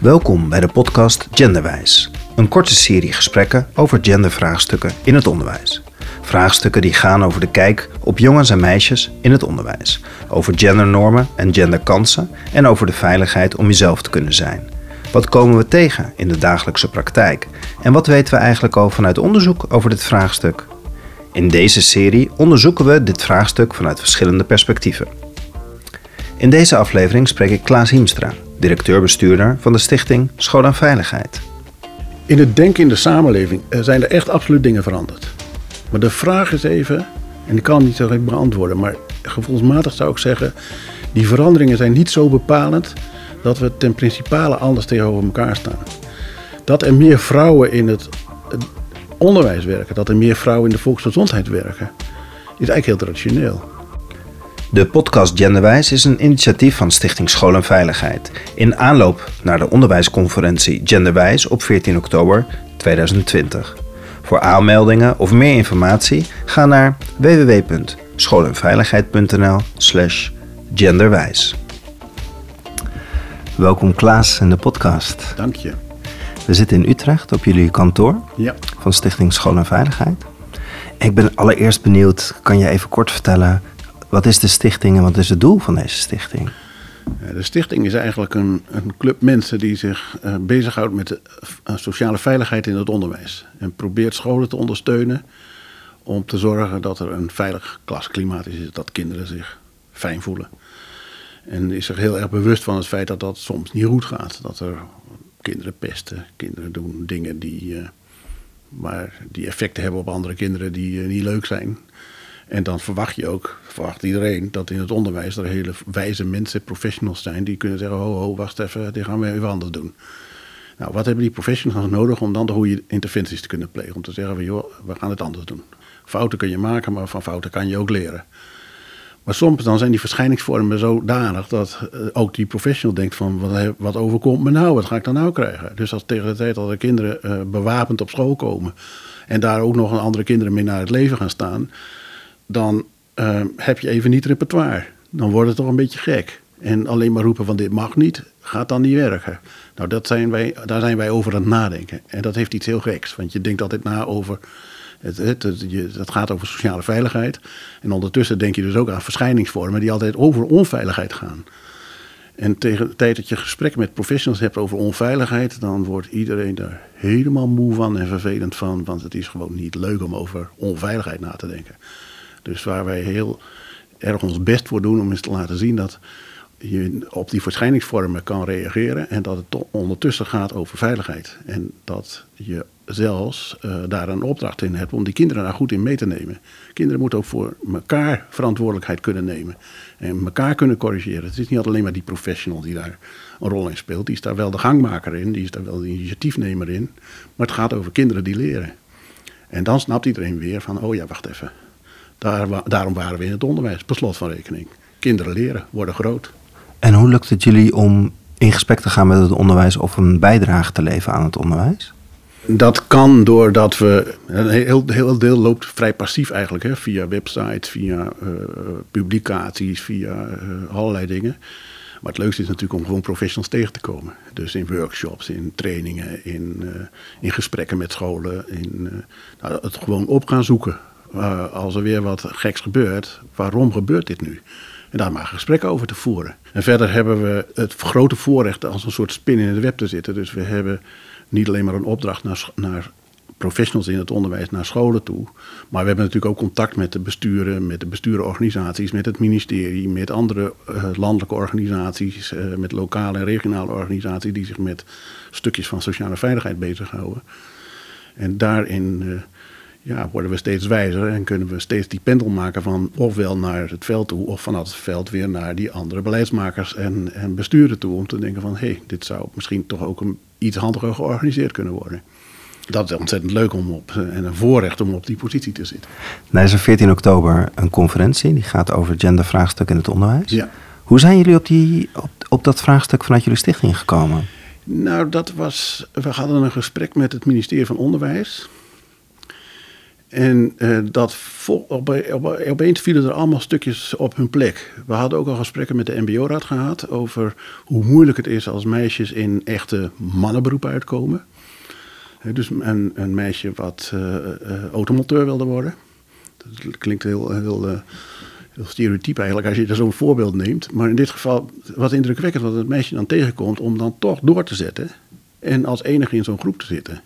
Welkom bij de podcast Genderwijs, een korte serie gesprekken over gendervraagstukken in het onderwijs. Vraagstukken die gaan over de kijk op jongens en meisjes in het onderwijs, over gendernormen en genderkansen en over de veiligheid om jezelf te kunnen zijn. Wat komen we tegen in de dagelijkse praktijk en wat weten we eigenlijk al vanuit onderzoek over dit vraagstuk? In deze serie onderzoeken we dit vraagstuk vanuit verschillende perspectieven. In deze aflevering spreek ik Klaas Hiemstra, directeur-bestuurder van de stichting School en Veiligheid. In het denken in de samenleving eh, zijn er echt absoluut dingen veranderd. Maar de vraag is even, en ik kan het niet direct beantwoorden, maar gevoelsmatig zou ik zeggen, die veranderingen zijn niet zo bepalend dat we ten principale anders tegenover elkaar staan. Dat er meer vrouwen in het onderwijs werken, dat er meer vrouwen in de volksgezondheid werken, is eigenlijk heel traditioneel. De podcast Genderwijs is een initiatief van Stichting School en Veiligheid in aanloop naar de onderwijsconferentie Genderwijs op 14 oktober 2020. Voor aanmeldingen of meer informatie ga naar www.schoolenveiligheid.nl/slash genderwijs. Welkom Klaas in de podcast. Dank je. We zitten in Utrecht op jullie kantoor Ja. van Stichting School en Veiligheid. Ik ben allereerst benieuwd, kan je even kort vertellen, wat is de stichting en wat is het doel van deze stichting? De stichting is eigenlijk een, een club mensen die zich eh, bezighoudt met de eh, sociale veiligheid in het onderwijs. En probeert scholen te ondersteunen om te zorgen dat er een veilig klasklimaat is, dat kinderen zich fijn voelen. En is zich heel erg bewust van het feit dat dat soms niet goed gaat. Dat er kinderen pesten, kinderen doen dingen die, eh, maar die effecten hebben op andere kinderen die eh, niet leuk zijn. En dan verwacht je ook, verwacht iedereen, dat in het onderwijs er hele wijze mensen, professionals zijn, die kunnen zeggen, ho, wacht even, dit gaan we even anders doen. Nou, wat hebben die professionals nodig om dan de goede interventies te kunnen plegen? Om te zeggen, joh, we gaan het anders doen. Fouten kun je maken, maar van fouten kan je ook leren. Maar soms dan zijn die verschijningsvormen zodanig dat eh, ook die professional denkt van wat, wat overkomt me nou, wat ga ik dan nou krijgen? Dus als tegen de tijd dat de kinderen eh, bewapend op school komen en daar ook nog andere kinderen mee naar het leven gaan staan, dan eh, heb je even niet repertoire. Dan wordt het toch een beetje gek. En alleen maar roepen van dit mag niet, gaat dan niet werken. Nou, dat zijn wij, daar zijn wij over aan het nadenken. En dat heeft iets heel geks, want je denkt altijd na over het, gaat over sociale veiligheid. En ondertussen denk je dus ook aan verschijningsvormen die altijd over onveiligheid gaan. En tegen de tijd dat je gesprek met professionals hebt over onveiligheid, dan wordt iedereen daar helemaal moe van en vervelend van. Want het is gewoon niet leuk om over onveiligheid na te denken. Dus waar wij heel erg ons best voor doen om eens te laten zien dat je op die verschijningsvormen kan reageren en dat het ondertussen gaat over veiligheid. En dat je zelfs eh, daar een opdracht in hebt om die kinderen daar goed in mee te nemen. Kinderen moeten ook voor elkaar verantwoordelijkheid kunnen nemen en elkaar kunnen corrigeren. Het is niet alleen maar die professional die daar een rol in speelt. Die is daar wel de gangmaker in, die is daar wel de initiatiefnemer in. Maar het gaat over kinderen die leren. En dan snapt iedereen weer van, oh ja, wacht even. Daar, daarom waren we in het onderwijs, per slot van rekening. Kinderen leren, worden groot. En hoe lukt het jullie om in gesprek te gaan met het onderwijs of een bijdrage te leveren aan het onderwijs? Dat kan doordat we. Een heel, deel loopt vrij passief eigenlijk. Hè, via websites, via eh, publicaties, via eh, allerlei dingen. Maar het leukste is natuurlijk om gewoon professionals tegen te komen. Dus in workshops, in trainingen, in, eh, in gesprekken met scholen. In, nou, het gewoon op gaan zoeken. Als er weer wat geks gebeurt, waarom gebeurt dit nu? En daar maar gesprekken over te voeren. En verder hebben we het grote voorrecht als een soort spin in het web te zitten. Dus we hebben niet alleen maar een opdracht naar, naar professionals in het onderwijs, naar scholen toe. Maar we hebben natuurlijk ook contact met de besturen, met de besturenorganisaties, met het ministerie, met andere eh, landelijke organisaties, eh, met lokale en regionale organisaties die zich met stukjes van sociale veiligheid bezighouden. En daarin eh, ja, worden we steeds wijzer en kunnen we steeds die pendel maken van ofwel naar het veld toe of vanuit het veld weer naar die andere beleidsmakers en, en besturen toe. Om te denken van hé, hey, dit zou misschien toch ook een, iets handiger georganiseerd kunnen worden. Dat is ontzettend leuk om op eh, en een voorrecht om op die positie te zitten. Nou is er 14 oktober een conferentie die gaat over gendervraagstukken in het onderwijs. Ja. Hoe zijn jullie op, die, op, op dat vraagstuk vanuit jullie stichting gekomen? Nou, dat was. We hadden een gesprek met het ministerie van Onderwijs. En uh, dat op, op, opeens vielen er allemaal stukjes op hun plek. We hadden ook al gesprekken met de MBO-raad gehad over hoe moeilijk het is als meisjes in echte mannenberoepen uitkomen. dus een, een, meisje wat uh, automonteur wilde worden. Dat klinkt heel, heel, heel stereotyp eigenlijk als je er zo'n voorbeeld neemt. Maar in dit geval, wat indrukwekkend wat het meisje dan tegenkomt om dan toch door te zetten. En als enige in zo'n groep te zitten.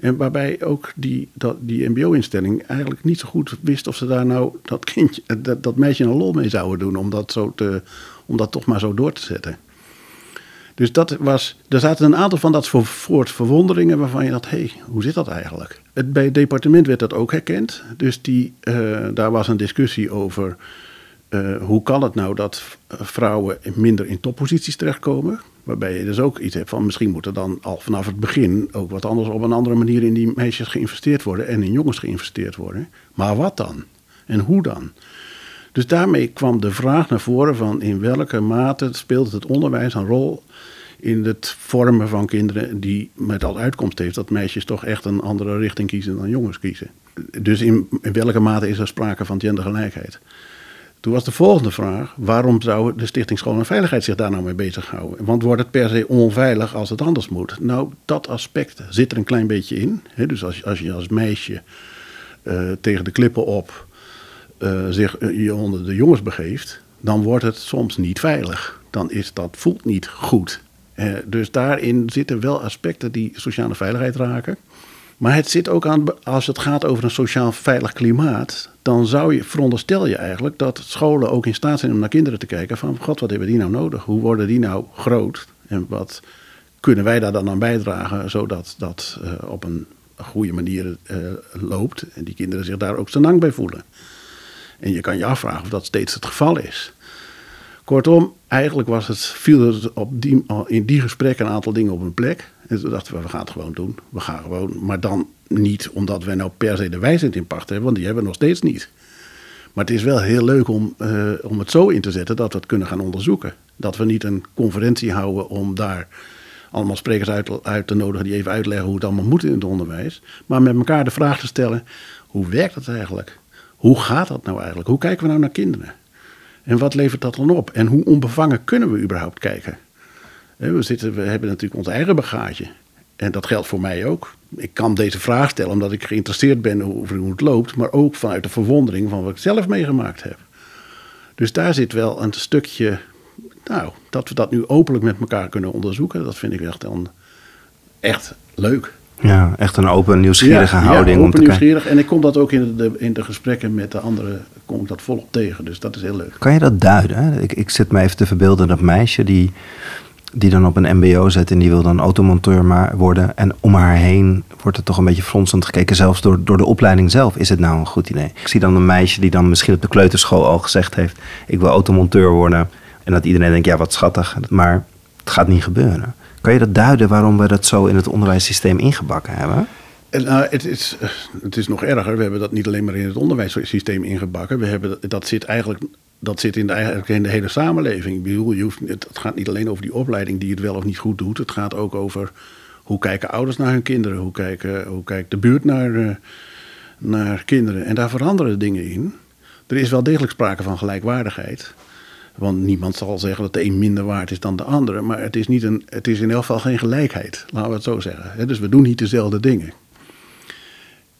En waarbij ook die, dat, die mbo-instelling eigenlijk niet zo goed wist of ze daar nou dat kindje, dat, dat meisje een lol mee zouden doen om dat, zo te, om dat toch maar zo door te zetten. Dus dat was, er zaten een aantal van dat soort verwonderingen waarvan je dacht, hé, hey, hoe zit dat eigenlijk? Het, bij het departement werd dat ook herkend. Dus die, uh, daar was een discussie over uh, hoe kan het nou dat vrouwen minder in topposities terechtkomen. Waarbij je dus ook iets hebt van misschien moet er dan al vanaf het begin ook wat anders op een andere manier in die meisjes geïnvesteerd worden en in jongens geïnvesteerd worden. Maar wat dan? En hoe dan? Dus daarmee kwam de vraag naar voren van in welke mate speelt het onderwijs een rol in het vormen van kinderen die met als uitkomst heeft dat meisjes toch echt een andere richting kiezen dan jongens kiezen. Dus in, in welke mate is er sprake van gendergelijkheid? Toen was de volgende vraag: waarom zou de Stichting School en Veiligheid zich daar nou mee bezighouden? Want wordt het per se onveilig als het anders moet? Nou, dat aspect zit er een klein beetje in. dus als, als je als meisje uh, tegen de klippen op uh, zich uh, je onder de jongens begeeft, dan wordt het soms niet veilig. Dan is dat voelt niet goed. dus daarin zitten wel aspecten die sociale veiligheid raken. Maar het zit ook aan, als het gaat over een sociaal veilig klimaat, dan zou je, veronderstel je eigenlijk dat scholen ook in staat zijn om naar kinderen te kijken van, god, wat hebben die nou nodig? Hoe worden die nou groot? En wat kunnen wij daar dan aan bijdragen, zodat dat uh, op een goede manier uh, loopt en die kinderen zich daar ook lang bij voelen? En je kan je afvragen of dat steeds het geval is. Kortom, eigenlijk was het, viel er op die, in die gesprekken een aantal dingen op hun plek. En toen dachten we, we gaan het gewoon doen. We gaan gewoon, maar dan niet omdat wij nou per se de wijsheid in pacht hebben, want die hebben we nog steeds niet. Maar het is wel heel leuk om, uh, om het zo in te zetten dat we het kunnen gaan onderzoeken. Dat we niet een conferentie houden om daar allemaal sprekers uit, uit te nodigen die even uitleggen hoe het allemaal moet in het onderwijs. Maar met elkaar de vraag te stellen, hoe werkt dat eigenlijk? Hoe gaat dat nou eigenlijk? Hoe kijken we nou naar kinderen? En wat levert dat dan op? En hoe onbevangen kunnen we überhaupt kijken? We, zitten, we hebben natuurlijk ons eigen bagage. En dat geldt voor mij ook. Ik kan deze vraag stellen omdat ik geïnteresseerd ben over hoe het loopt, maar ook vanuit de verwondering van wat ik zelf meegemaakt heb. Dus daar zit wel een stukje, nou, dat we dat nu openlijk met elkaar kunnen onderzoeken, dat vind ik echt, dan echt leuk. Ja, echt een open, nieuwsgierige ja, houding. Ja, open, nieuwsgierig. En ik kom dat ook in de, in de gesprekken met de anderen, kom ik dat volop tegen. Dus dat is heel leuk. Kan je dat duiden? Ik, ik zit me even te verbeelden, dat meisje die die dan op een MBO zet en die wil dan automonteur maar worden. En om haar heen wordt er toch een beetje fronsend gekeken, zelfs door, door de opleiding zelf. Is het nou een goed idee? Ik zie dan een meisje die dan misschien op de kleuterschool al gezegd heeft: Ik wil automonteur worden. En dat iedereen denkt: Ja, wat schattig. Maar het gaat niet gebeuren. Kan je dat duiden waarom we dat zo in het onderwijssysteem ingebakken hebben? En, uh, het, is, het is nog erger. We hebben dat niet alleen maar in het onderwijssysteem ingebakken. We hebben, dat zit eigenlijk dat zit in de, in de hele samenleving. Ik bedoel, je hoeft, het gaat niet alleen over die opleiding die het wel of niet goed doet. Het gaat ook over hoe kijken ouders naar hun kinderen. Hoe, kijken, hoe kijkt de buurt naar, uh, naar kinderen. En daar veranderen dingen in. Er is wel degelijk sprake van gelijkwaardigheid. Want niemand zal zeggen dat de een minder waard is dan de andere. Maar het is, niet een, het is in elk geval geen gelijkheid, laten we het zo zeggen. Dus we doen niet dezelfde dingen.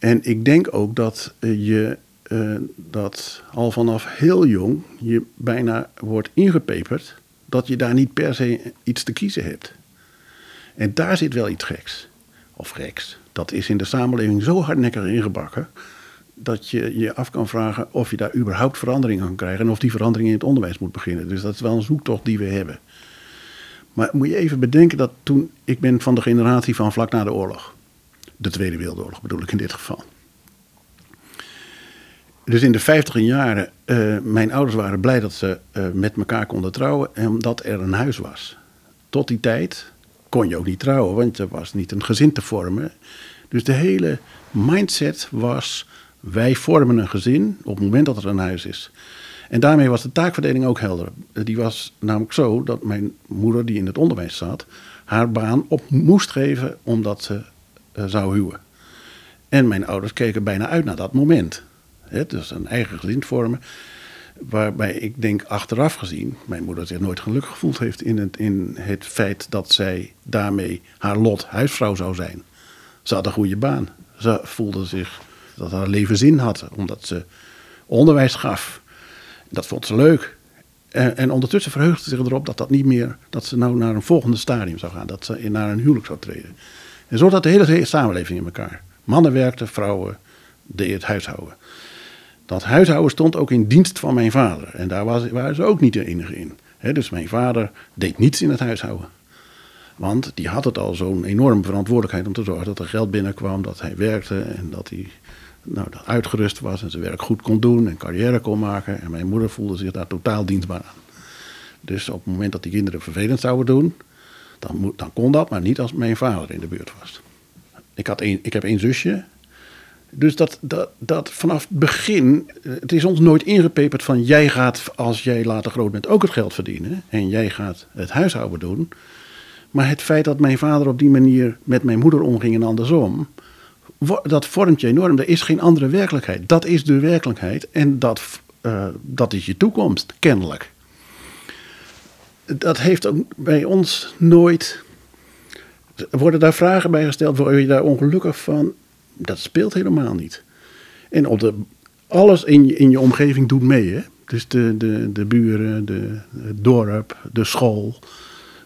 En ik denk ook dat je uh, dat al vanaf heel jong je bijna wordt ingepeperd dat je daar niet per se iets te kiezen hebt. En daar zit wel iets geks. Of geks. Dat is in de samenleving zo hardnekkig ingebakken dat je je af kan vragen of je daar überhaupt verandering aan krijgt en of die verandering in het onderwijs moet beginnen. Dus dat is wel een zoektocht die we hebben. Maar moet je even bedenken dat toen, ik ben van de generatie van vlak na de oorlog. De Tweede Wereldoorlog bedoel ik in dit geval. Dus in de vijftiger jaren, uh, mijn ouders waren blij dat ze uh, met elkaar konden trouwen, omdat er een huis was. Tot die tijd kon je ook niet trouwen, want er was niet een gezin te vormen. Dus de hele mindset was, wij vormen een gezin op het moment dat er een huis is. En daarmee was de taakverdeling ook helder. Die was namelijk zo dat mijn moeder, die in het onderwijs zat, haar baan op moest geven omdat ze zou huwen. En mijn ouders keken bijna uit naar dat moment. Dus een eigen gezin vormen. Waarbij ik denk, achteraf gezien, mijn moeder zich nooit gelukkig gevoeld heeft in het, in het feit dat zij daarmee haar lot huisvrouw zou zijn. Ze had een goede baan. Ze voelde zich dat haar leven zin had, omdat ze onderwijs gaf. Dat vond ze leuk. En, en ondertussen verheugde ze zich erop dat, dat, niet meer, dat ze nou naar een volgende stadium zou gaan. Dat ze naar een huwelijk zou treden. En zo zat de hele samenleving in elkaar. Mannen werkten, vrouwen deden het huishouden. Dat huishouden stond ook in dienst van mijn vader. En daar was, waren ze ook niet de enige in. dus mijn vader deed niets in het huishouden. Want die had het al zo'n enorme verantwoordelijkheid om te zorgen dat er geld binnenkwam, dat hij werkte en dat hij nou, dat uitgerust was en zijn werk goed kon doen en carrière kon maken. En mijn moeder voelde zich daar totaal dienstbaar aan. Dus op het moment dat die kinderen vervelend zouden doen, dan, dan kon dat, maar niet als mijn vader in de buurt was. Ik, had een, ik heb één zusje. Dus dat, dat, dat vanaf het begin, het is ons nooit ingepeperd van jij gaat als jij later groot bent ook het geld verdienen. En jij gaat het huishouden doen. Maar het feit dat mijn vader op die manier met mijn moeder omging en andersom, dat vormt je enorm. Er is geen andere werkelijkheid. Dat is de werkelijkheid en dat, uh, dat is je toekomst, kennelijk. Dat heeft ook bij ons nooit. Worden daar vragen bij gesteld, word je daar ongelukkig van? Dat speelt helemaal niet. En op de, alles in je, in je omgeving doet mee. Hè? Dus de, de, de buren, de, het dorp, de school,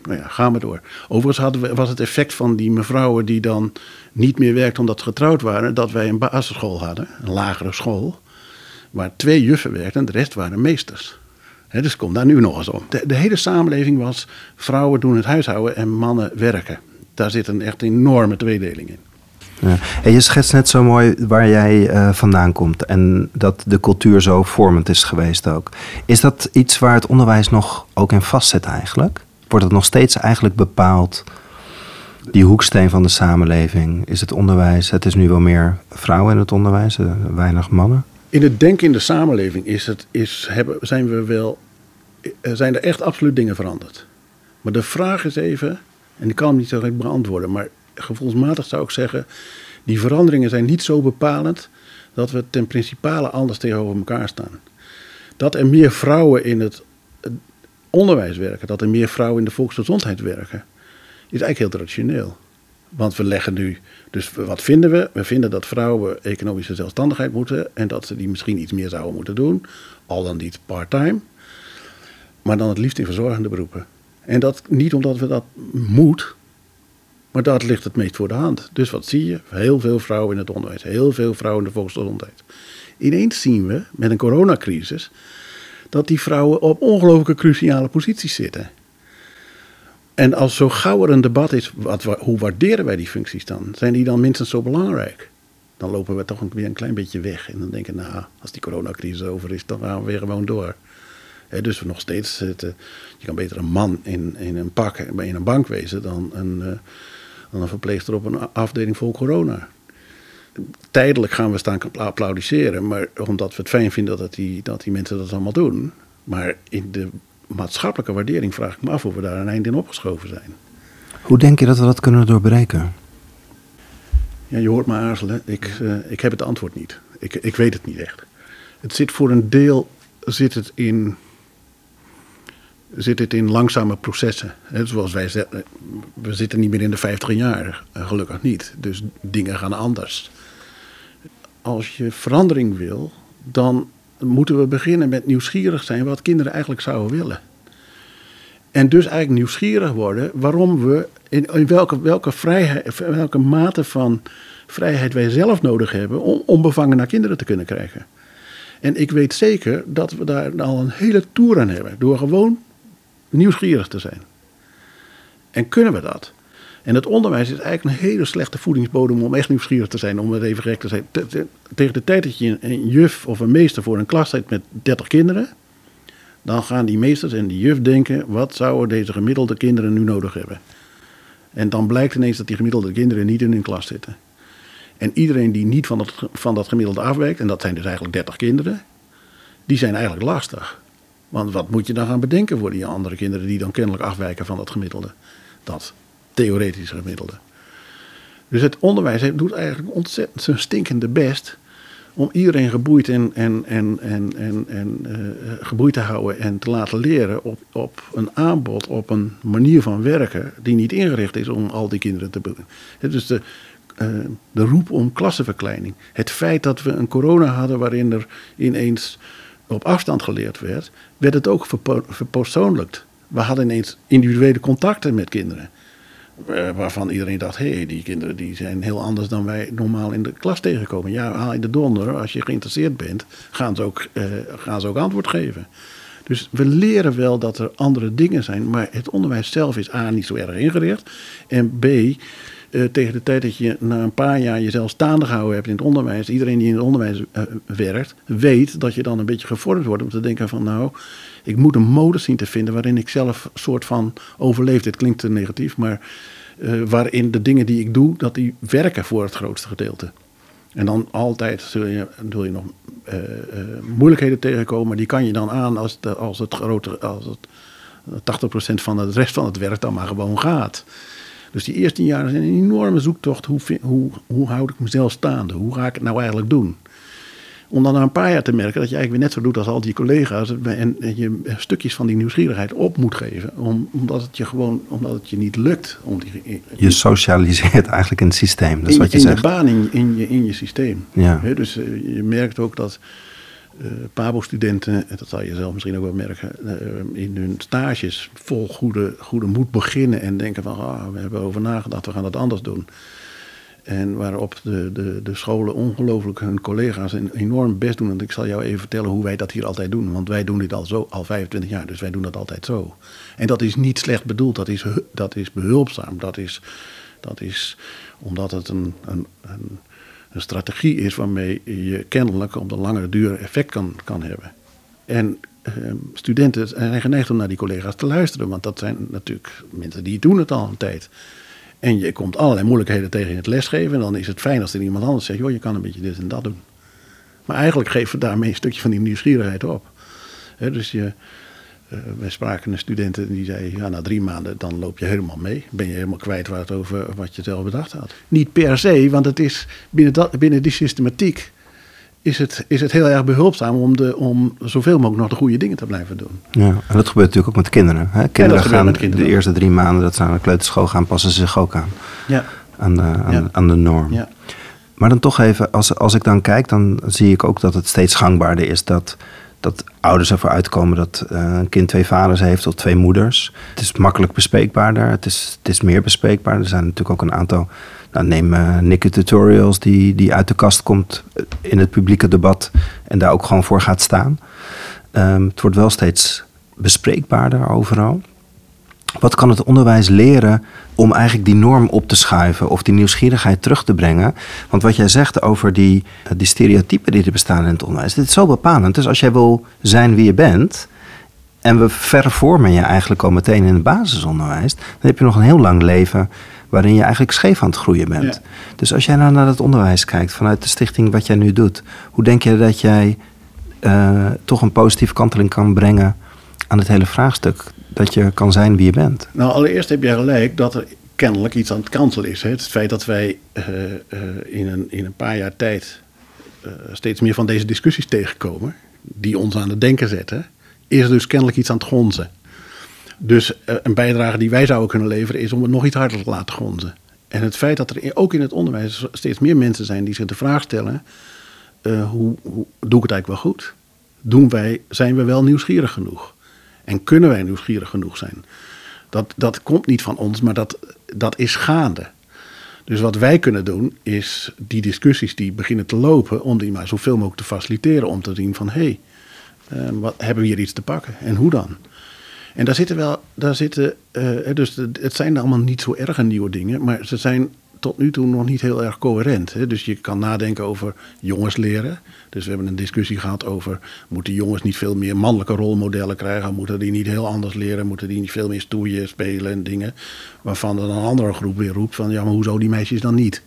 nou ja, gaan we door. Overigens hadden we, was het effect van die mevrouwen die dan niet meer werkten omdat ze getrouwd waren, dat wij een basisschool hadden, een lagere school, waar twee juffen werkten en de rest waren meesters. He, dus kom daar nu nog eens om. De, de, hele samenleving was vrouwen doen het huishouden en mannen werken. Daar zit een echt enorme tweedeling in. Ja. En je schetst net zo mooi waar jij uh, vandaan komt en dat de cultuur zo vormend is geweest ook. Is dat iets waar het onderwijs nog ook in vastzit eigenlijk? wordt het nog steeds eigenlijk bepaald. Die hoeksteen van de samenleving is het onderwijs. Het is nu wel meer vrouwen in het onderwijs, eh, weinig mannen. In het denken in de samenleving is het, is, hebben, zijn, we wel, eh, zijn er echt absoluut dingen veranderd. Maar de vraag is even, en ik kan hem niet direct beantwoorden, maar gevoelsmatig zou ik zeggen, die veranderingen zijn niet zo bepalend dat we ten principale anders tegenover elkaar staan. Dat er meer vrouwen in het onderwijs werken, dat er meer vrouwen in de volksgezondheid werken, is eigenlijk heel traditioneel. Want we leggen nu, dus wat vinden we? We vinden dat vrouwen economische zelfstandigheid moeten en dat ze die misschien iets meer zouden moeten doen, al dan niet part-time, maar dan het liefst in verzorgende beroepen. En dat niet omdat we dat moet, maar dat ligt het meest voor de hand. Dus wat zie je? Heel veel vrouwen in het onderwijs, heel veel vrouwen in de volksgezondheid. Ineens zien we met een coronacrisis dat die vrouwen op ongelooflijke cruciale posities zitten. En als zo gauw er een debat is, wat, hoe waarderen wij die functies dan? Zijn die dan minstens zo belangrijk? Dan lopen we toch weer een klein beetje weg. En dan denken nou, als die coronacrisis over is, dan gaan we weer gewoon door. He, dus we nog steeds zitten. Je kan beter een man in, in een pak in een bank wezen dan een, uh, dan een verpleegster op een afdeling vol corona tijdelijk gaan we staan applaudisseren, maar omdat we het fijn vinden dat die, dat die mensen dat allemaal doen. Maar in de maatschappelijke waardering vraag ik me af of we daar een eind in opgeschoven zijn. Hoe denk je dat we dat kunnen doorbreken? Ja, je hoort me aarzelen. Ik, uh, ik heb het antwoord niet. Ik, ik weet het niet echt. Het zit voor een deel zit het in, zit het in langzame processen. Zoals wij zeggen, we zitten niet meer in de 50 jaar, eh, gelukkig niet. Dus dingen gaan anders als je verandering wil, dan moeten we beginnen met nieuwsgierig zijn wat kinderen eigenlijk zouden willen. En dus eigenlijk nieuwsgierig worden waarom we, in, in welke, welke, vrijheid, welke mate van vrijheid wij zelf nodig hebben om onbevangen naar kinderen te kunnen krijgen. En ik weet zeker dat we daar al een hele tour aan hebben, door gewoon nieuwsgierig te zijn. En kunnen we dat? En het onderwijs is eigenlijk een hele slechte voedingsbodem om echt nieuwsgierig te zijn, om het even gek te zijn. Tegen de tijd dat je een juf of een meester voor een klas zet met 30 kinderen, dan gaan die meesters en die juf denken: wat zouden deze gemiddelde kinderen nu nodig hebben? En dan blijkt ineens dat die gemiddelde kinderen niet in hun klas zitten. En iedereen die niet van dat, van dat gemiddelde afwijkt, en dat zijn dus eigenlijk 30 kinderen, die zijn eigenlijk lastig. Want wat moet je dan gaan bedenken voor die andere kinderen die dan kennelijk afwijken van dat gemiddelde? Dat theoretische gemiddelde. Dus het onderwijs doet eigenlijk ontzettend zijn stinkende best om iedereen geboeid, en, en, en, en, en, en uh, geboeid te houden en te laten leren op, op een aanbod, op een manier van werken die niet ingericht is om al die kinderen te doen. Dus de, uh, de roep om klassenverkleining. Het feit dat we een corona hadden waarin er ineens op afstand geleerd werd, werd het ook verpersoonlijkt. We hadden ineens individuele contacten met kinderen. Eh, waarvan iedereen dacht, hé, hey, die kinderen die zijn heel anders dan wij normaal in de klas tegenkomen. Ja, haal in de donder, als je geïnteresseerd bent, gaan ze, ook, uh, gaan ze ook antwoord geven. Dus we leren wel dat er andere dingen zijn, maar het onderwijs zelf is A, niet zo erg ingericht. En B, uh, tegen de tijd dat je na een paar jaar jezelf staande gehouden hebt in het onderwijs, iedereen die in het onderwijs werkt, weet dat je dan een beetje gevormd wordt om te denken van nou, ik moet een modus zien te vinden waarin ik zelf soort van overleef. Dit klinkt te negatief, maar uh, waarin de dingen die ik doe, dat die werken voor het grootste gedeelte. En dan altijd zul je, zul je nog moeilijkheden tegenkomen, die kan je dan aan als, als het grote, als het 80% van het rest van het werk dan maar gewoon gaat. Dus die eerste jaren zijn een enorme zoektocht. Hoe, hoe, hoe houd ik mezelf staande? Hoe ga ik het nou eigenlijk doen? Om dan na een paar jaar te merken dat je eigenlijk weer net zo doet als al die collega's. En, en je stukjes van die nieuwsgierigheid op moet geven. Om, omdat het je gewoon omdat het je niet lukt. Om die, je socialiseert eigenlijk in het systeem. Dat is in, wat je in zegt. de baan in, in, je, in je systeem. Ja. He, dus uh, je merkt ook dat uh, PABO-studenten, dat zal je zelf misschien ook wel merken, uh, in hun stages vol goede, goede moed beginnen en denken van ah, we hebben over nagedacht, we gaan het anders doen. En waarop de, de, de scholen ongelooflijk hun collega's een enorm best doen. En ik zal jou even vertellen hoe wij dat hier altijd doen. Want wij doen dit al, zo, al 25 jaar, dus wij doen dat altijd zo. En dat is niet slecht bedoeld, dat is, dat is behulpzaam. Dat is, dat is omdat het een, een, een, een strategie is waarmee je kennelijk op de langere duur effect kan, kan hebben. En uh, studenten zijn geneigd om naar die collega's te luisteren. Want dat zijn natuurlijk mensen die doen het al een tijd. En je komt allerlei moeilijkheden tegen in het lesgeven. En dan is het fijn als er iemand anders zegt: joh, je kan een beetje dit en dat doen. Maar eigenlijk geven we daarmee een stukje van die nieuwsgierigheid op. Dus je, wij spraken een student en die zei: ja, na drie maanden dan loop je helemaal mee. Ben je helemaal kwijt waar het over wat je zelf bedacht had. Niet per se, want het is binnen, dat, binnen die systematiek is het, is het heel erg behulpzaam om, de, om zoveel mogelijk nog de goede dingen te blijven doen. Ja, en dat gebeurt natuurlijk ook met kinderen. Hè? Kinderen ja, gaan met kinderen. de eerste drie maanden dat ze aan de kleuterschool gaan, passen ze zich ook aan. Ja. Aan, de, aan, ja. aan de norm. Ja. Maar dan toch even, als, als ik dan kijk, dan zie ik ook dat het steeds gangbaarder is dat, dat ouders ervoor uitkomen dat uh, een kind twee vaders heeft of twee moeders. Het is makkelijk bespreekbaarder, het is, het is meer bespreekbaar. Er zijn natuurlijk ook een aantal nou, neem uh, Nikke Tutorials, die, die uit de kast komt in het publieke debat en daar ook gewoon voor gaat staan. Um, het wordt wel steeds bespreekbaarder overal. Wat kan het onderwijs leren om eigenlijk die norm op te schuiven of die nieuwsgierigheid terug te brengen? Want wat jij zegt over die, die stereotypen die er bestaan in het onderwijs, dit is zo bepalend. Dus als jij wil zijn wie je bent, en we vervormen je eigenlijk al meteen in het basisonderwijs, dan heb je nog een heel lang leven waarin je eigenlijk scheef aan het groeien bent. Ja. Dus als jij nou naar het onderwijs kijkt vanuit de stichting wat jij nu doet, hoe denk je dat jij uh, toch een positieve kanteling kan brengen aan het hele vraagstuk? Dat je kan zijn wie je bent. Nou, allereerst heb je gelijk dat er kennelijk iets aan het kanselen is. Hè? Het feit dat wij uh, uh, in, een, in een paar jaar tijd steeds meer van deze discussies tegenkomen, die ons aan het denken zetten, is dus kennelijk iets aan het gonzen. Dus een bijdrage die wij zouden kunnen leveren is om het nog iets harder te laten gonzen. En het feit dat er ook in het onderwijs steeds meer mensen zijn die zich de vraag stellen: hoe, hoe, doe ik het eigenlijk wel goed? Doen wij, zijn we wel nieuwsgierig genoeg? En kunnen wij nieuwsgierig genoeg zijn? Dat, dat komt niet van ons, maar dat, dat is gaande. Dus wat wij kunnen doen, is die discussies die beginnen te lopen, om die maar zoveel mogelijk te faciliteren. Om te zien van hé, hey, uh, wat hebben we hier iets te pakken en hoe dan? En daar zitten wel, daar zitten, uh, dus het zijn allemaal niet zo erg nieuwe dingen, maar ze zijn tot nu toe nog niet heel erg coherent. Hè? Dus je kan nadenken over jongens leren. Dus we hebben een discussie gehad over, moeten jongens niet veel meer mannelijke rolmodellen krijgen? Moeten die niet heel anders leren? Moeten die niet veel meer stoeien, spelen en dingen? Waarvan dan een andere groep weer roept van, ja, maar hoezo die meisjes dan niet?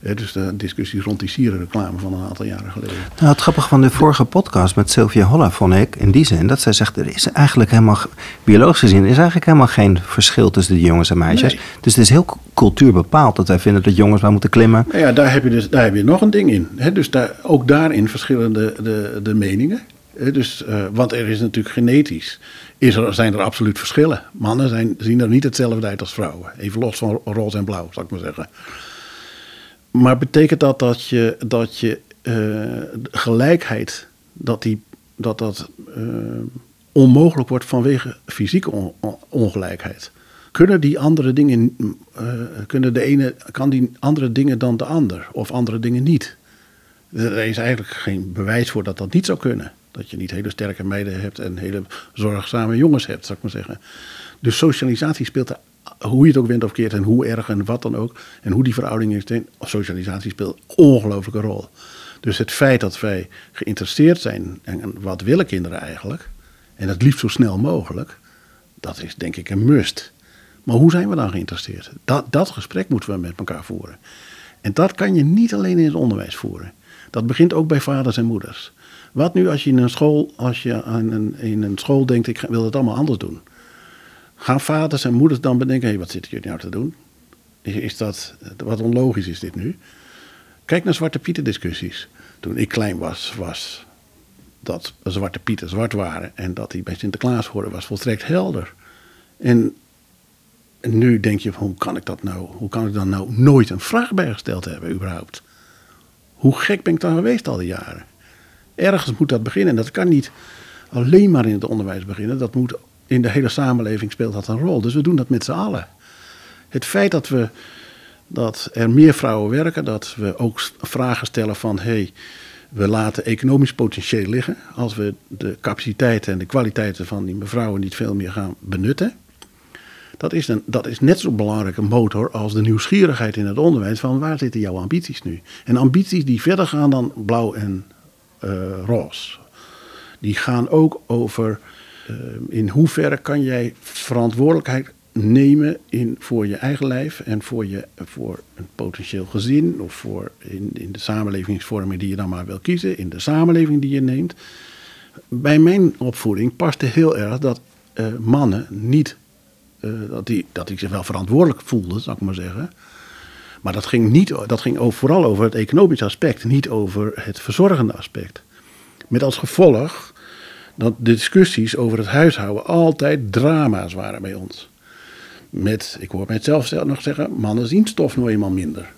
Dus de discussie rond die sierenreclame van een aantal jaren geleden. Nou, het grappige van de vorige podcast met Sylvia Holla vond ik in die zin dat zij zegt: er is eigenlijk helemaal, biologisch gezien, is eigenlijk helemaal geen verschil tussen de jongens en meisjes. Nee. Dus het is heel cultuurbepaald dat wij vinden dat jongens maar moeten klimmen. Nou ja, daar heb je, dus, daar heb je nog een ding in. Hè? Dus daar, ook daarin verschillen de, de, de meningen. Hè? Dus, eh, want er is natuurlijk genetisch, is er, zijn er absoluut verschillen. Mannen zijn, zien er niet hetzelfde uit als vrouwen. Even los van roze en blauw, zal ik maar zeggen. Maar betekent dat dat je, dat je eh, gelijkheid, dat die, dat, dat eh, onmogelijk wordt vanwege fysieke on- on- ongelijkheid? Kunnen die andere dingen, eh, kunnen de ene, kan die andere dingen dan de ander of andere dingen niet? Er is eigenlijk geen bewijs voor dat dat niet zou kunnen. Dat je niet hele sterke meiden hebt en hele zorgzame jongens hebt, zou ik maar zeggen. Dus socialisatie speelt er, hoe je het ook bent of keert en hoe erg en wat dan ook. En hoe die verhouding is, socialisatie speelt ongelooflijke rol. Dus het feit dat wij geïnteresseerd zijn, en wat willen kinderen eigenlijk, en het liefst zo snel mogelijk, dat is denk ik een must. Maar hoe zijn we dan geïnteresseerd? Dat, dat gesprek moeten we met elkaar voeren. En dat kan je niet alleen in het onderwijs voeren. Dat begint ook bij vaders en moeders. Wat nu als je in een school, als je aan een, in een school denkt, ik wil het allemaal anders doen. Gaan vaders en moeders dan bedenken, hé, wat zitten jullie nou te doen? Is, is dat, wat onlogisch is dit nu? Kijk naar Zwarte Pieten discussies. Toen ik klein was, was dat Zwarte Pieten zwart waren en dat die bij Sinterklaas hoorden, was volstrekt helder. En nu denk je, hoe kan ik dat nou? Hoe kan ik dan nou nooit een vraag bij gesteld hebben, überhaupt? Hoe gek ben ik dan geweest al die jaren? Ergens moet dat beginnen. En dat kan niet alleen maar in het onderwijs beginnen. Dat moet in de hele samenleving speelt dat een rol. Dus we doen dat met z'n allen. Het feit dat, we, dat er meer vrouwen werken, dat we ook vragen stellen van hé, hey, we laten economisch potentieel liggen. Als we de capaciteiten en de kwaliteiten van die mevrouwen niet veel meer gaan benutten. Dat is, een, dat is net zo belangrijke motor als de nieuwsgierigheid in het onderwijs van waar zitten jouw ambities nu? En ambities die verder gaan dan blauw en uh, roze. Die gaan ook over in hoeverre kan jij verantwoordelijkheid nemen in, voor je eigen lijf en voor, je, voor een potentieel gezin of voor in, in de samenlevingsvorming die je dan maar wil kiezen, in de samenleving die je neemt. Bij mijn opvoeding paste heel erg dat uh, mannen niet uh, dat, die, dat die zich wel verantwoordelijk voelde, zou ik maar zeggen. Maar dat ging, niet, dat ging vooral over het economische aspect, niet over het verzorgende aspect. Met als gevolg dat de discussies over het huishouden altijd drama's waren bij ons. Met, ik hoor mijzelf nog zeggen, mannen zien stof nou eenmaal minder.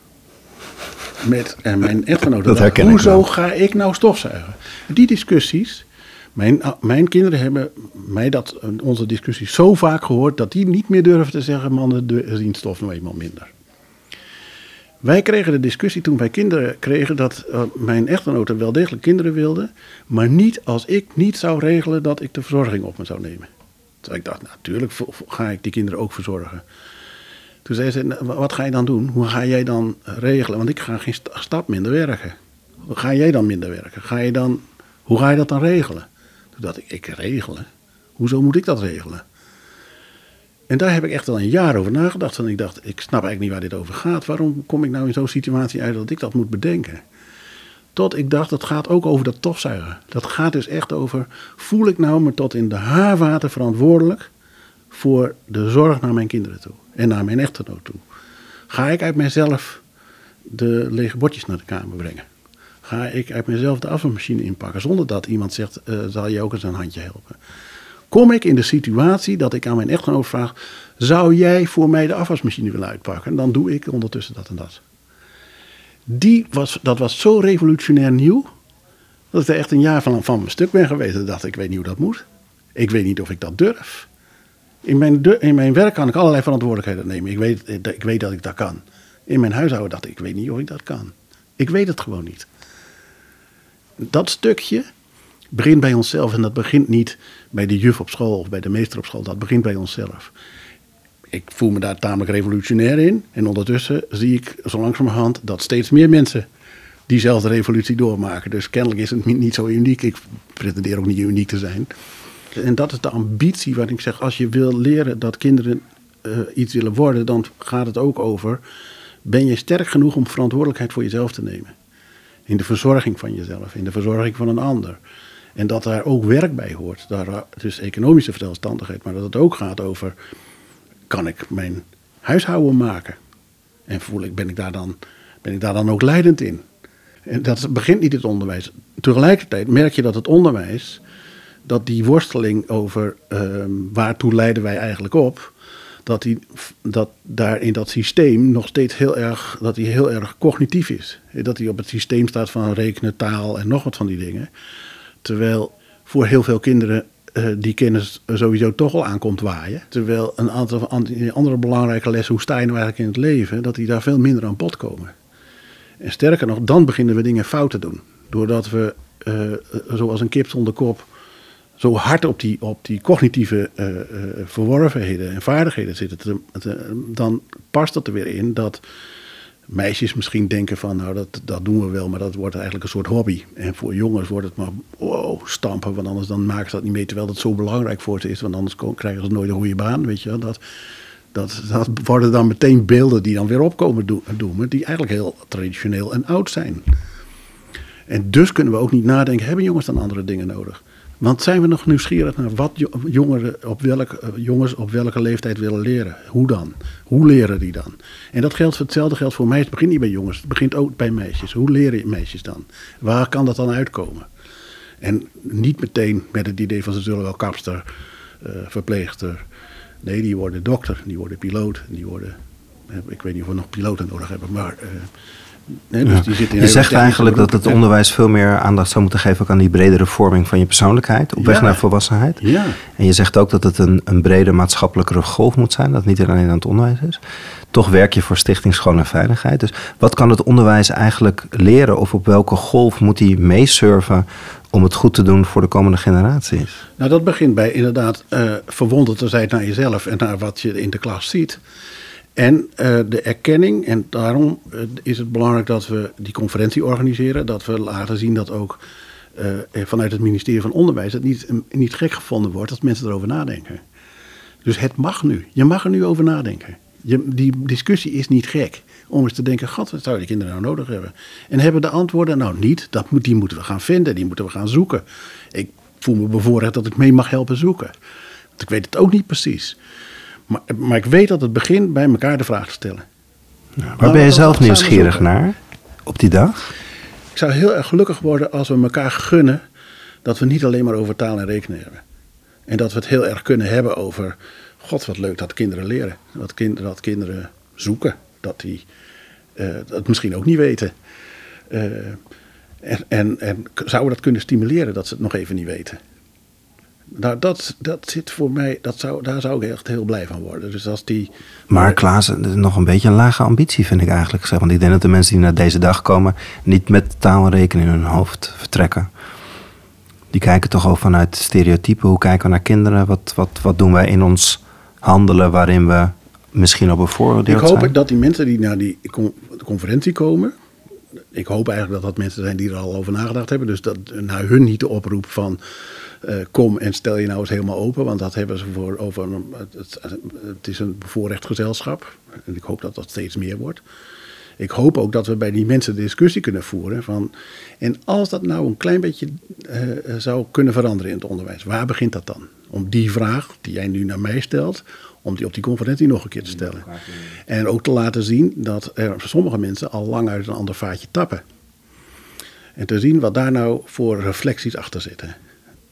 Met, en mijn echtgenote dat dacht, hoezo ga ik nou stofzuigen? Die discussies, mijn, mijn kinderen hebben mij dat, onze discussie zo vaak gehoord dat die niet meer durven te zeggen: mannen zien stof nou eenmaal minder. Wij kregen de discussie toen wij kinderen kregen dat uh, mijn echtgenote wel degelijk kinderen wilde, maar niet als ik niet zou regelen dat ik de verzorging op me zou nemen. Dus ik dacht, natuurlijk ga ik die kinderen ook verzorgen. Toen zei ze, wat ga je dan doen? Hoe ga jij dan regelen? Want ik ga geen stap minder werken. Hoe ga jij dan minder werken? Ga je dan, hoe ga je dat dan regelen? Toen dacht ik, ik regelen? Hoezo moet ik dat regelen? En daar heb ik echt al een jaar over nagedacht. En ik dacht, ik snap eigenlijk niet waar dit over gaat. Waarom kom ik nou in zo'n situatie uit dat ik dat moet bedenken? Tot ik dacht, dat gaat ook over dat tofzuigen. Dat gaat dus echt over, voel ik nou me tot in de haarwater verantwoordelijk voor de zorg naar mijn kinderen toe. En naar mijn echtgenoot toe. Ga ik uit mezelf de lege bordjes naar de kamer brengen? Ga ik uit mezelf de afwasmachine inpakken zonder dat iemand zegt, uh, zal je ook eens een handje helpen? Kom ik in de situatie dat ik aan mijn echtgenoot vraag, zou jij voor mij de afwasmachine willen uitpakken? Dan doe ik ondertussen dat en dat. Die was, dat was zo revolutionair nieuw, dat ik er echt een jaar van, van mijn stuk ben geweest. Dacht, ik weet niet hoe dat moet. Ik weet niet of ik dat durf. In mijn, in mijn werk kan ik allerlei verantwoordelijkheden nemen. Ik weet, ik weet dat ik dat kan. In mijn huishouden dacht ik, ik weet niet of ik dat kan. Ik weet het gewoon niet. Dat stukje begint bij onszelf. En dat begint niet bij de juf op school of bij de meester op school. Dat begint bij onszelf. Ik voel me daar tamelijk revolutionair in. En ondertussen zie ik zo langzamerhand dat steeds meer mensen diezelfde revolutie doormaken. Dus kennelijk is het niet zo uniek. Ik pretendeer ook niet uniek te zijn. En dat is de ambitie waarin ik zeg, als je wil leren dat kinderen uh, iets willen worden, dan gaat het ook over Ben je sterk genoeg om verantwoordelijkheid voor jezelf te nemen? In de verzorging van jezelf, in de verzorging van een ander. En dat daar ook werk bij hoort. Daar, dus economische zelfstandigheid, maar dat het ook gaat over: kan ik mijn huishouden maken? En voel ik, ben, ik daar dan, ben ik daar dan ook leidend in? En dat begint niet het onderwijs. Tegelijkertijd merk je dat het onderwijs, dat die worsteling over uh, waartoe leiden wij eigenlijk op, dat, die, dat daar in dat systeem nog steeds heel erg, dat die heel erg cognitief is. Dat hij op het systeem staat van rekenen, taal en nog wat van die dingen. Terwijl voor heel veel kinderen uh, die kennis sowieso toch al aankomt waaien. Terwijl een aantal andere belangrijke lessen, hoe sta nou eigenlijk in het leven, dat die daar veel minder aan bod komen. En sterker nog, dan beginnen we dingen fout te doen. Doordat we, uh, zoals een kip zonder kop, zo hard op die, op die cognitieve uh, verworvenheden en vaardigheden zitten, te, te, dan past het er weer in dat meisjes misschien denken van, nou dat, dat doen we wel, maar dat wordt eigenlijk een soort hobby. En voor jongens wordt het maar wow, stampen, want anders dan maken ze dat niet mee, terwijl dat zo belangrijk voor ze is, want anders krijgen ze nooit een goede baan, weet je Dat, dat, dat worden dan meteen beelden die dan weer opkomen doen, die eigenlijk heel traditioneel en oud zijn. En dus kunnen we ook niet nadenken, hebben jongens dan andere dingen nodig? Want zijn we nog nieuwsgierig naar wat jongeren op welk, eh, jongens op welke leeftijd willen leren? Hoe dan? Hoe leren die dan? En dat geldt, hetzelfde geldt voor meisjes. Het begint niet bij jongens, het begint ook bij meisjes. Hoe leren meisjes dan? Waar kan dat dan uitkomen? En niet meteen met het idee van ze zullen wel kapster, uh, verpleegster. Nee, die worden dokter, die worden piloot, die worden. Ik weet niet of we nog piloten nodig hebben, maar. Dus die zit in je zegt eigenlijk dat het onderwijs veel meer aandacht zou moeten geven aan die bredere vorming van je persoonlijkheid op weg naar volwassenheid. Ja. En je zegt ook dat het een, een brede maatschappelijke golf moet zijn, dat niet alleen aan het onderwijs is. Toch werk je voor Stichting Schoon en Veiligheid. Dus wat kan het onderwijs eigenlijk leren of op welke golf moet hij meesurfen om het goed te doen voor de komende generaties? Nou, dat begint bij inderdaad uh, verwonderd te zijn naar jezelf en naar wat je in de klas ziet. En uh, de erkenning, en daarom uh, is het belangrijk dat we die conferentie organiseren. Dat we laten zien dat ook uh, vanuit het ministerie van Onderwijs het niet, niet gek gevonden wordt dat mensen erover nadenken. Dus het mag nu. Je mag er nu over nadenken. Je, die discussie is niet gek. Om eens te denken, god, wat zouden die kinderen nou nodig hebben? En hebben de antwoorden nou niet? Dat moet, die moeten we gaan vinden, die moeten we gaan zoeken. Ik voel me bevoorrecht dat ik mee mag helpen zoeken. Want ik weet het ook niet precies. Maar, maar ik weet dat het begint bij elkaar de vraag te stellen. Nou, waar ben je zelf nieuwsgierig naar op die dag? Ik zou heel erg gelukkig worden als we elkaar gunnen dat we niet alleen maar over taal en rekenen hebben. En dat we het heel erg kunnen hebben over, god wat leuk dat kinderen leren. Dat, kind, dat kinderen zoeken. Dat die uh, dat misschien ook niet weten. Uh, en, en, en zouden we dat kunnen stimuleren dat ze het nog even niet weten. Nou, dat, dat zit voor mij, dat zou, daar zou ik echt heel blij van worden. Dus als die, maar Klaas, nog een beetje een lage ambitie vind ik eigenlijk. Want ik denk dat de mensen die naar deze dag komen niet met taal en rekenen in hun hoofd vertrekken. Die kijken toch al vanuit stereotypen. Hoe kijken we naar kinderen? Wat, wat, wat doen wij in ons handelen waarin we misschien op een vooroordeel zijn? Ik hoop dat die mensen die naar die conferentie komen... Ik hoop eigenlijk dat dat mensen zijn die er al over nagedacht hebben. Dus dat naar hun niet de oproep van uh, kom en stel je nou eens helemaal open, want dat hebben ze voor over. Het, is een bevoorrecht gezelschap en ik hoop dat dat steeds meer wordt. Ik hoop ook dat we bij die mensen de discussie kunnen voeren van. En als dat nou een klein beetje uh, zou kunnen veranderen in het onderwijs, waar begint dat dan? Om die vraag die jij nu naar mij stelt, om die op die conferentie nog een keer te stellen. En ook te laten zien dat er sommige mensen al lang uit een ander vaatje tappen. En te zien wat daar nou voor reflecties achter zitten.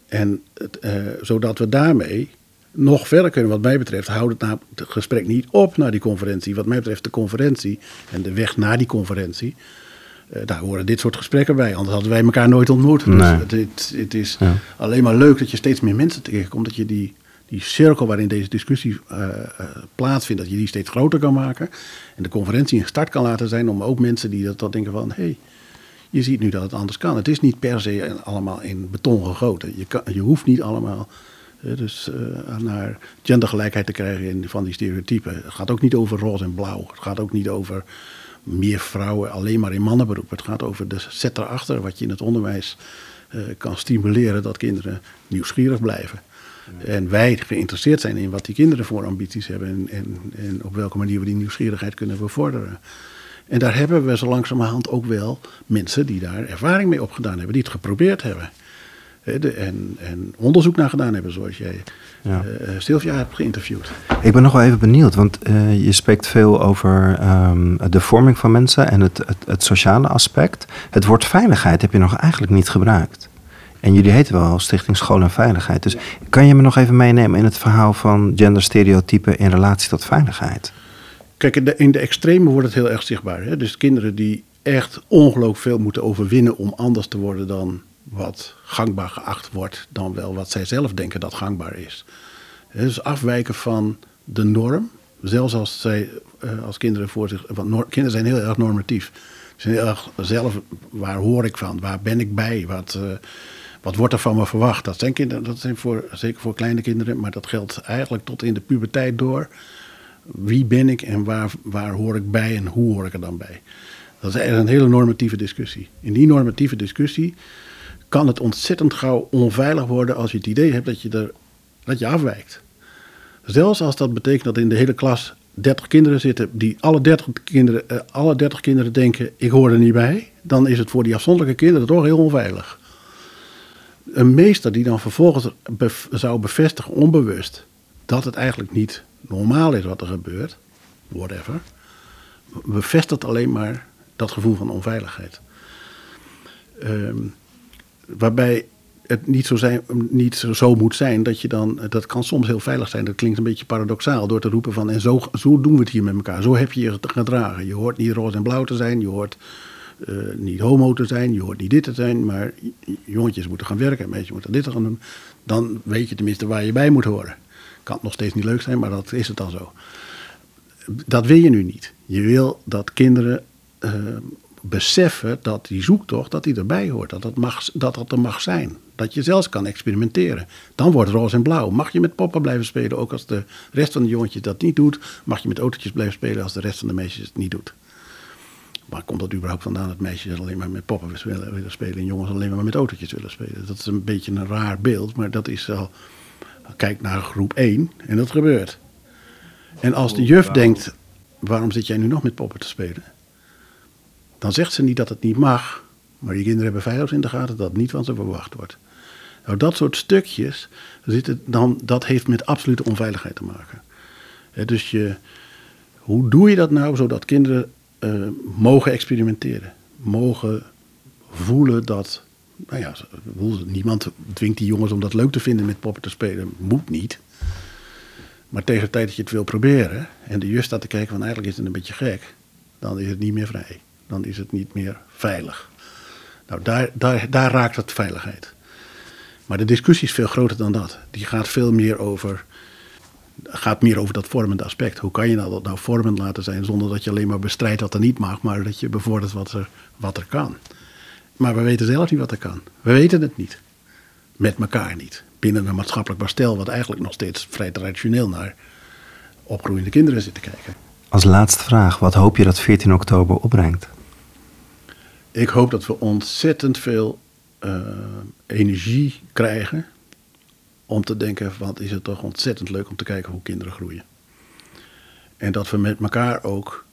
En uh, zodat we daarmee nog verder kunnen, wat mij betreft, houdt het, nou, het gesprek niet op naar die conferentie. Wat mij betreft, de conferentie en de weg naar die conferentie. Uh, daar horen dit soort gesprekken bij, anders hadden wij elkaar nooit ontmoet. Dus nee. Dus het, het, is ja. alleen maar leuk dat je steeds meer mensen tegenkomt, dat je die, die cirkel waarin deze discussie uh, uh, plaatsvindt, dat je die steeds groter kan maken. En de conferentie een start kan laten zijn om ook mensen die dat, dat denken van, hey, je ziet nu dat het anders kan. Het is niet per se allemaal in beton gegoten. Je, kan, je hoeft niet allemaal dus, uh, naar gendergelijkheid te krijgen in, van die stereotypen. Het gaat ook niet over roze en blauw. Het gaat ook niet over meer vrouwen alleen maar in mannenberoep. Het gaat over de zet erachter wat je in het onderwijs kan stimuleren dat kinderen nieuwsgierig blijven. En wij geïnteresseerd zijn in wat die kinderen voor ambities hebben en, en, en op welke manier we die nieuwsgierigheid kunnen bevorderen. En daar hebben we zo langzamerhand ook wel mensen die daar ervaring mee opgedaan hebben, die het geprobeerd hebben. En, en onderzoek naar gedaan hebben, zoals jij ja. Uh, Sylvia hebt geïnterviewd. Ik ben nog wel even benieuwd, want uh, je spreekt veel over um, de vorming van mensen en het, het, het, sociale aspect. Het woord veiligheid heb je nog eigenlijk niet gebruikt. En jullie heten wel Stichting School en Veiligheid. Dus kan je me nog even meenemen in het verhaal van genderstereotypen in relatie tot veiligheid? Kijk, in de, in de extreme wordt het heel erg zichtbaar. Hè? Dus kinderen die echt ongelooflijk veel moeten overwinnen om anders te worden dan wat gangbaar geacht wordt, dan wel wat zij zelf denken dat gangbaar is. Dus afwijken van de norm, zelfs als zij eh, als kinderen voor zich. Want kinderen zijn heel erg normatief. Ze zijn heel erg zelf, waar hoor ik van? Waar ben ik bij? Wat, uh, wat wordt er van me verwacht? Dat zijn kinderen, dat zijn voor, zeker voor kleine kinderen, maar dat geldt eigenlijk tot in de puberteit door wie ben ik en waar, waar hoor ik bij en hoe hoor ik er dan bij? Dat is een hele normatieve discussie. In die normatieve discussie kan het ontzettend gauw onveilig worden als je het idee hebt dat je, er, dat afwijkt. Zelfs als dat betekent dat in de hele klas 30 kinderen zitten die alle 30 kinderen, eh, alle 30 kinderen denken ik hoor er niet bij, dan is het voor die afzonderlijke kinderen toch heel onveilig. Een meester die dan vervolgens zou bevestigen onbewust dat het eigenlijk niet normaal is wat er gebeurt, whatever, bevestigt alleen maar dat gevoel van onveiligheid. Um, waarbij het niet, zo, zijn, niet zo, moet zijn dat je dan, dat kan soms heel veilig zijn. Dat klinkt een beetje paradoxaal door te roepen van en zo, zo doen we het hier met elkaar. Zo heb je je gedragen. Je hoort niet roze en blauw te zijn, je hoort uh, niet homo te zijn, je hoort niet dit te zijn, maar jongetjes moeten gaan werken, meisjes moeten dit gaan doen. Dan weet je tenminste waar je bij moet horen. Kan nog steeds niet leuk zijn, maar dat is het dan zo. Dat wil je nu niet. Je wil dat kinderen uh, beseffen dat die zoektocht dat die erbij hoort. Dat dat, mag, dat dat er mag zijn. Dat je zelfs kan experimenteren. Dan wordt roze en blauw. Mag je met poppen blijven spelen, ook als de rest van de jongetjes dat niet doet. Mag je met autootjes blijven spelen als de rest van de meisjes het niet doet. Maar komt dat überhaupt vandaan dat meisjes alleen maar met poppen willen spelen en jongens alleen maar met autootjes willen spelen? Dat is een beetje een raar beeld, maar dat is al Kijk naar groep 1 en dat gebeurt. En als de juf denkt, waarom zit jij nu nog met poppen te spelen? Dan zegt ze niet dat het niet mag, maar die kinderen hebben veilig in de gaten dat het niet van ze verwacht wordt. Nou, dat soort stukjes, dan, dat heeft met absolute onveiligheid te maken. dus je, hoe doe je dat nou zodat kinderen uh, mogen experimenteren? Mogen voelen dat nou ja, niemand dwingt die jongens om dat leuk te vinden met poppen te spelen. Moet niet. Maar tegen de tijd dat je het wil proberen en de juf staat te kijken van eigenlijk is het een beetje gek, dan is het niet meer vrij. Dan is het niet meer veilig. Nou, daar, daar, daar raakt het veiligheid. Maar de discussie is veel groter dan dat. Die gaat veel meer over, gaat meer over dat vormende aspect. Hoe kan je nou dat nou vormend laten zijn zonder dat je alleen maar bestrijdt wat er niet mag, maar dat je bevordert wat er, wat er kan. Maar we weten zelf niet wat er kan. We weten het niet. Met elkaar niet. Binnen een maatschappelijk bastel, wat eigenlijk nog steeds vrij traditioneel naar opgroeiende kinderen zit te kijken. Als laatste vraag, wat hoop je dat 14 oktober opbrengt? Ik hoop dat we ontzettend veel uh, energie krijgen om te denken, wat is het toch ontzettend leuk om te kijken hoe kinderen groeien. En dat we met elkaar ook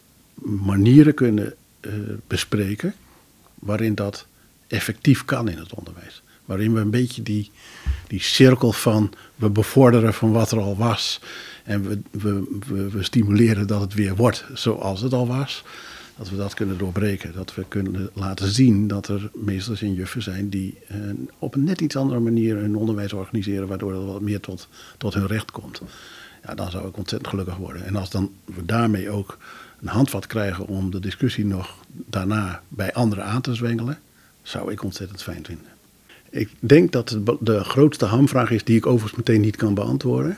manieren kunnen uh, bespreken waarin dat effectief kan in het onderwijs. Waarin we een beetje die, die cirkel van we bevorderen van wat er al was. En we, we, we stimuleren dat het weer wordt zoals het al was. Dat we dat kunnen doorbreken. Dat we kunnen laten zien dat er meesters en juffen zijn die eh, op een net iets andere manier hun onderwijs organiseren. Waardoor het wat meer tot, tot hun recht komt. Ja, dan zou ik ontzettend gelukkig worden. En als dan we daarmee ook een handvat krijgen om de discussie nog daarna bij anderen aan te zwengelen zou ik ontzettend fijn vinden. Ik denk dat de grootste hamvraag is die ik overigens meteen niet kan beantwoorden.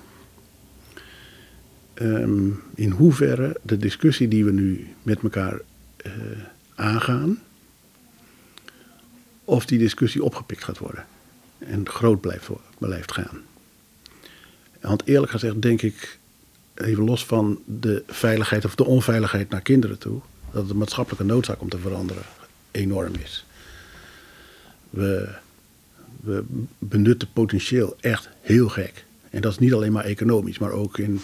Ehm, in hoeverre de discussie die we nu met elkaar uh, aangaan, of die discussie opgepikt gaat worden en groot blijft, blijft gaan. Want eerlijk gezegd denk ik, even los van de veiligheid of de onveiligheid naar kinderen toe, dat de maatschappelijke noodzaak om te veranderen enorm is. We, we benutten potentieel echt heel gek. En dat is niet alleen maar economisch, maar ook in,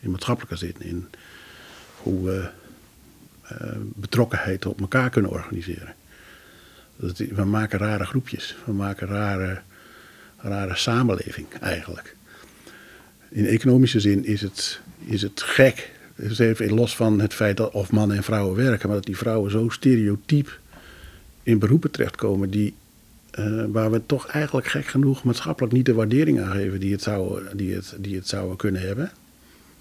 in maatschappelijke zin. In hoe betrokkenheid op elkaar kunnen organiseren. We maken rare groepjes, we maken rare, rare samenleving eigenlijk. In economische zin is het, is het gek, dus even los van het feit dat of mannen en vrouwen werken, maar dat die vrouwen zo stereotyp in beroepen terechtkomen die, uh, waar we toch eigenlijk gek genoeg maatschappelijk niet de waardering aan geven die het zouden, die het, die het zouden kunnen hebben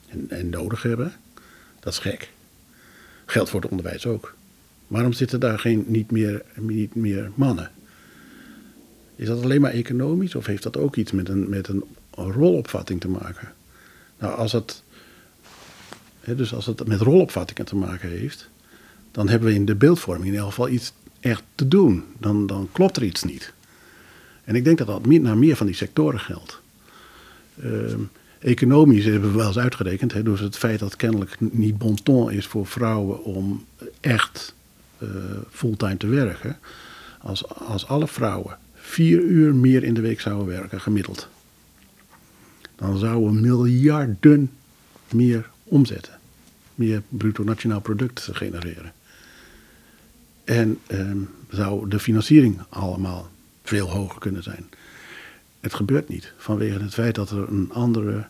en, en nodig hebben. Dat is gek. Geldt voor het onderwijs ook. Waarom zitten daar geen, niet, meer, niet meer mannen? Is dat alleen maar economisch of heeft dat ook iets met een, met een rolopvatting te maken? Nou, als het, hè, dus als het met rolopvattingen te maken heeft, dan hebben we in de beeldvorming in ieder geval iets echt te doen. Dan, dan klopt er iets niet. En ik denk dat dat naar meer van die sectoren geldt. Uh, economisch hebben we wel eens uitgerekend, hè, door het feit dat het kennelijk niet bon ton is voor vrouwen om echt uh, fulltime te werken. Als, als alle vrouwen vier uur meer in de week zouden werken, gemiddeld, dan zouden we miljarden meer omzetten. Meer bruto nationaal product genereren. En eh, zou de financiering allemaal veel hoger kunnen zijn. Het gebeurt niet vanwege het feit dat we een andere,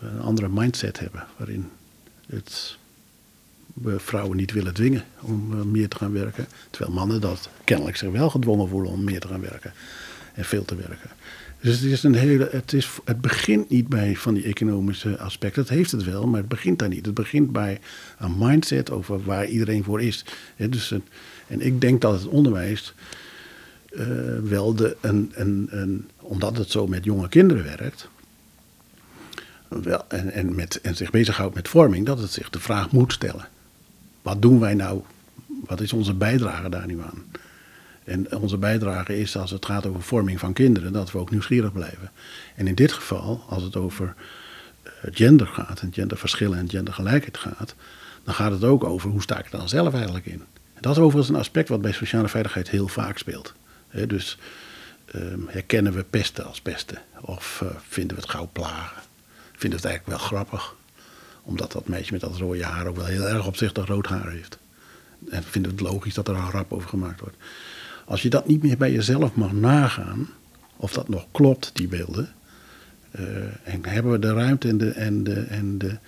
een andere mindset hebben. Waarin het, we vrouwen niet willen dwingen om eh, meer te gaan werken. Terwijl mannen dat kennelijk zich wel gedwongen voelen om meer te gaan werken. En veel te werken. Dus het, is een hele, het, is, het begint niet bij van die economische aspecten. Het heeft het wel, maar het begint daar niet. Het begint bij een mindset over waar iedereen voor is. dus, en ik denk dat het onderwijs uh, wel de, een, een, een, omdat het zo met jonge kinderen werkt. En, en, met, en zich bezighoudt met vorming, dat het zich de vraag moet stellen. Wat doen wij nou? Wat is onze bijdrage daar nu aan? En onze bijdrage is, als het gaat over vorming van kinderen, dat we ook nieuwsgierig blijven. En in dit geval, als het over eh, gender gaat, en genderverschillen en gendergelijkheid gaat, dan gaat het ook over hoe sta ik er dan zelf eigenlijk in. Dat is overigens een aspect wat bij sociale veiligheid heel vaak speelt. dus ehm, herkennen we pesten als pesten? Of uh, vinden we het gauw plagen? Vinden we het eigenlijk wel grappig? Omdat dat meisje met dat rode haar ook wel heel erg opzichtig rood haar heeft. En vinden we het logisch dat er een grap over gemaakt wordt. Als je dat niet meer bij jezelf mag nagaan, of dat nog klopt, die beelden, uh, en hebben we de ruimte en de, en de, en de,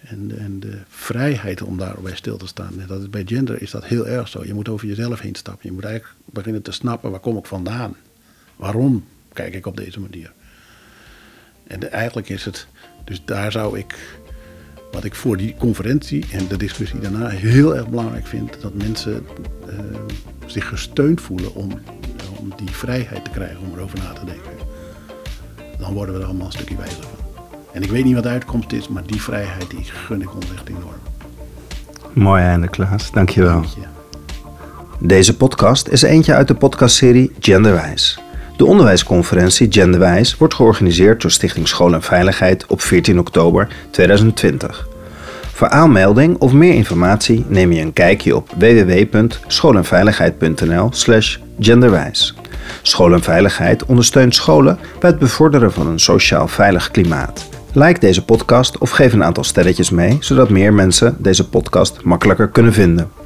en de, en de vrijheid om daarbij stil te staan. En dat is, bij gender is dat heel erg zo. Je moet over jezelf heen stappen. Je moet eigenlijk beginnen te snappen, waar kom ik vandaan? Waarom kijk ik op deze manier? En eigenlijk is het, dus daar zou ik wat ik voor die conferentie en de discussie daarna heel erg belangrijk vind, dat mensen uh, zich gesteund voelen om, om die vrijheid te krijgen om erover na te denken. Dan worden we er allemaal een stukje wijzer van. En ik weet niet wat de uitkomst is, maar die vrijheid die gun ik ons echt enorm. Mooi einde, Klaas. Dankjewel. Dank je. Deze podcast is eentje uit de podcastserie Genderwijs. De onderwijsconferentie Genderwijs wordt georganiseerd door Stichting School en Veiligheid op 14 oktober 2020. Voor aanmelding of meer informatie neem je een kijkje op www.schoolenveiligheid.nl/slash genderwijs. School en Veiligheid ondersteunt scholen bij het bevorderen van een sociaal veilig klimaat. Like deze podcast of geef een aantal sterretjes mee, zodat meer mensen deze podcast makkelijker kunnen vinden.